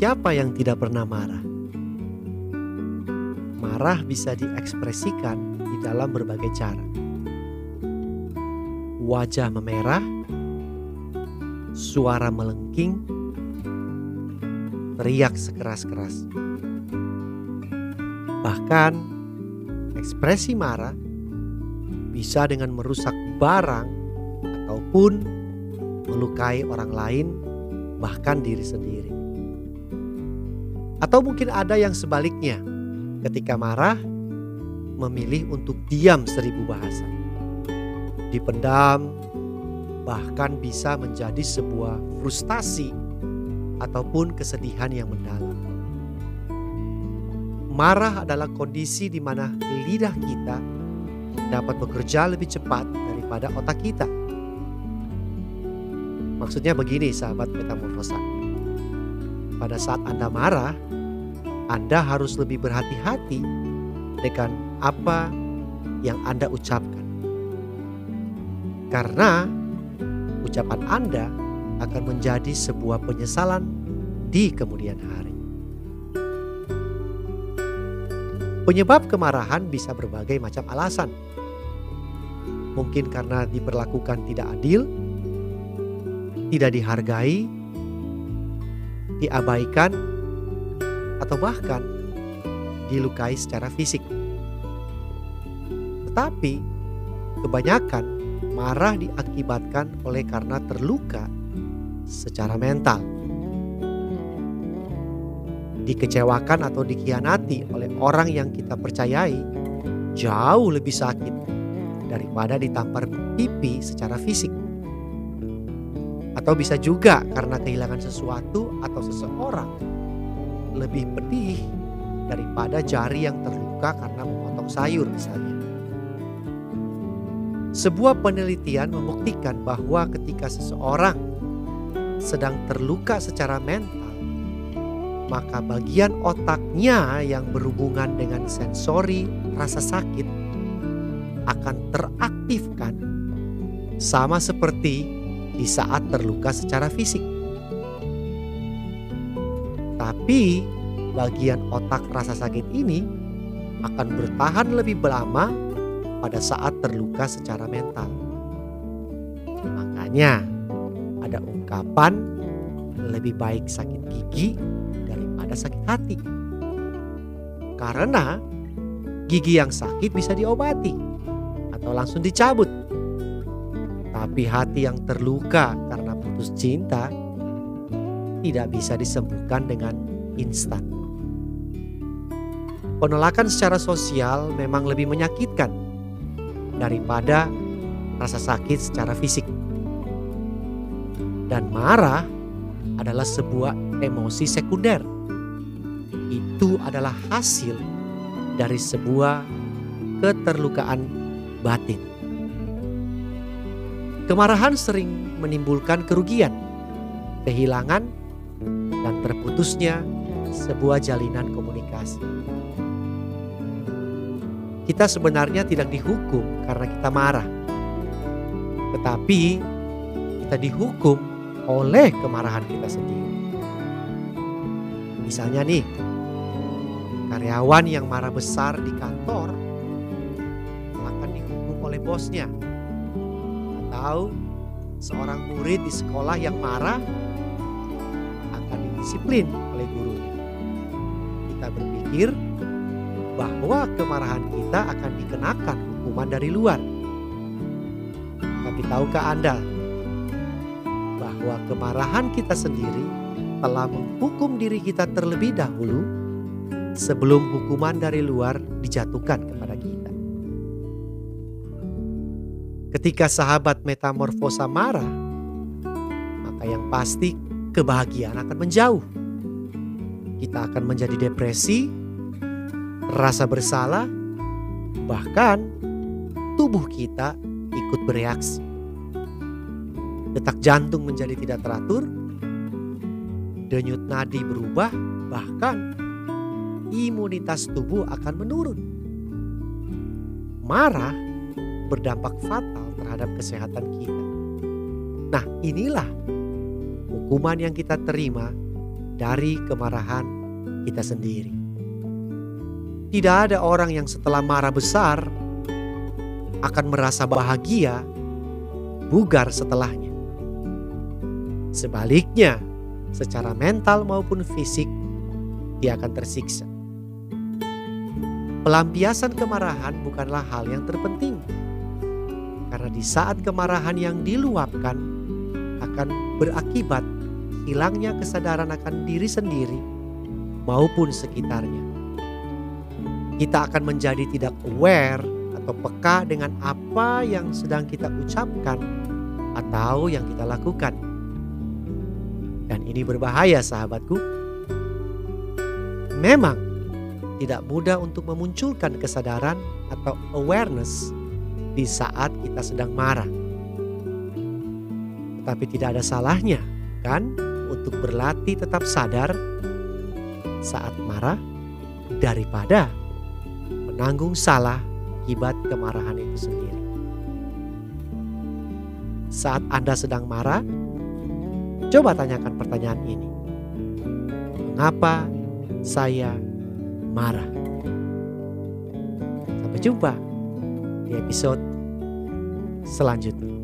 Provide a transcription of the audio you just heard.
Siapa yang tidak pernah marah? Marah bisa diekspresikan di dalam berbagai cara. Wajah memerah, suara melengking, teriak sekeras-keras. Bahkan ekspresi marah bisa dengan merusak barang ataupun melukai orang lain bahkan diri sendiri. Atau mungkin ada yang sebaliknya, ketika marah memilih untuk diam seribu bahasa. Dipendam bahkan bisa menjadi sebuah frustasi ataupun kesedihan yang mendalam. Marah adalah kondisi di mana lidah kita dapat bekerja lebih cepat daripada otak kita. Maksudnya begini sahabat metamorfosa. Pada saat Anda marah, Anda harus lebih berhati-hati dengan apa yang Anda ucapkan. Karena ucapan Anda akan menjadi sebuah penyesalan di kemudian hari. Penyebab kemarahan bisa berbagai macam alasan. Mungkin karena diperlakukan tidak adil, tidak dihargai, diabaikan, atau bahkan dilukai secara fisik. Tetapi kebanyakan marah diakibatkan oleh karena terluka secara mental dikecewakan atau dikhianati oleh orang yang kita percayai jauh lebih sakit daripada ditampar pipi secara fisik. Atau bisa juga karena kehilangan sesuatu atau seseorang lebih pedih daripada jari yang terluka karena memotong sayur misalnya. Sebuah penelitian membuktikan bahwa ketika seseorang sedang terluka secara mental maka bagian otaknya yang berhubungan dengan sensori rasa sakit akan teraktifkan sama seperti di saat terluka secara fisik. Tapi bagian otak rasa sakit ini akan bertahan lebih lama pada saat terluka secara mental. Makanya ada ungkapan lebih baik sakit gigi ada sakit hati. Karena gigi yang sakit bisa diobati atau langsung dicabut. Tapi hati yang terluka karena putus cinta tidak bisa disembuhkan dengan instan. Penolakan secara sosial memang lebih menyakitkan daripada rasa sakit secara fisik. Dan marah adalah sebuah emosi sekunder itu adalah hasil dari sebuah keterlukaan batin. Kemarahan sering menimbulkan kerugian, kehilangan, dan terputusnya sebuah jalinan komunikasi. Kita sebenarnya tidak dihukum karena kita marah, tetapi kita dihukum oleh kemarahan kita sendiri. Misalnya, nih, Karyawan yang marah besar di kantor akan dihukum oleh bosnya. Atau seorang murid di sekolah yang marah akan didisiplin oleh gurunya. Kita berpikir bahwa kemarahan kita akan dikenakan hukuman dari luar. Tapi tahukah Anda bahwa kemarahan kita sendiri telah menghukum diri kita terlebih dahulu sebelum hukuman dari luar dijatuhkan kepada kita. Ketika sahabat metamorfosa marah, maka yang pasti kebahagiaan akan menjauh. Kita akan menjadi depresi, rasa bersalah, bahkan tubuh kita ikut bereaksi. Detak jantung menjadi tidak teratur, denyut nadi berubah, bahkan imunitas tubuh akan menurun. Marah berdampak fatal terhadap kesehatan kita. Nah, inilah hukuman yang kita terima dari kemarahan kita sendiri. Tidak ada orang yang setelah marah besar akan merasa bahagia bugar setelahnya. Sebaliknya, secara mental maupun fisik, dia akan tersiksa. Pelampiasan kemarahan bukanlah hal yang terpenting, karena di saat kemarahan yang diluapkan akan berakibat hilangnya kesadaran akan diri sendiri maupun sekitarnya. Kita akan menjadi tidak aware atau peka dengan apa yang sedang kita ucapkan atau yang kita lakukan. Dan ini berbahaya sahabatku. Memang tidak mudah untuk memunculkan kesadaran atau awareness di saat kita sedang marah. Tetapi tidak ada salahnya kan untuk berlatih tetap sadar saat marah daripada menanggung salah akibat kemarahan itu sendiri. Saat Anda sedang marah, coba tanyakan pertanyaan ini. Mengapa saya marah. Sampai jumpa di episode selanjutnya.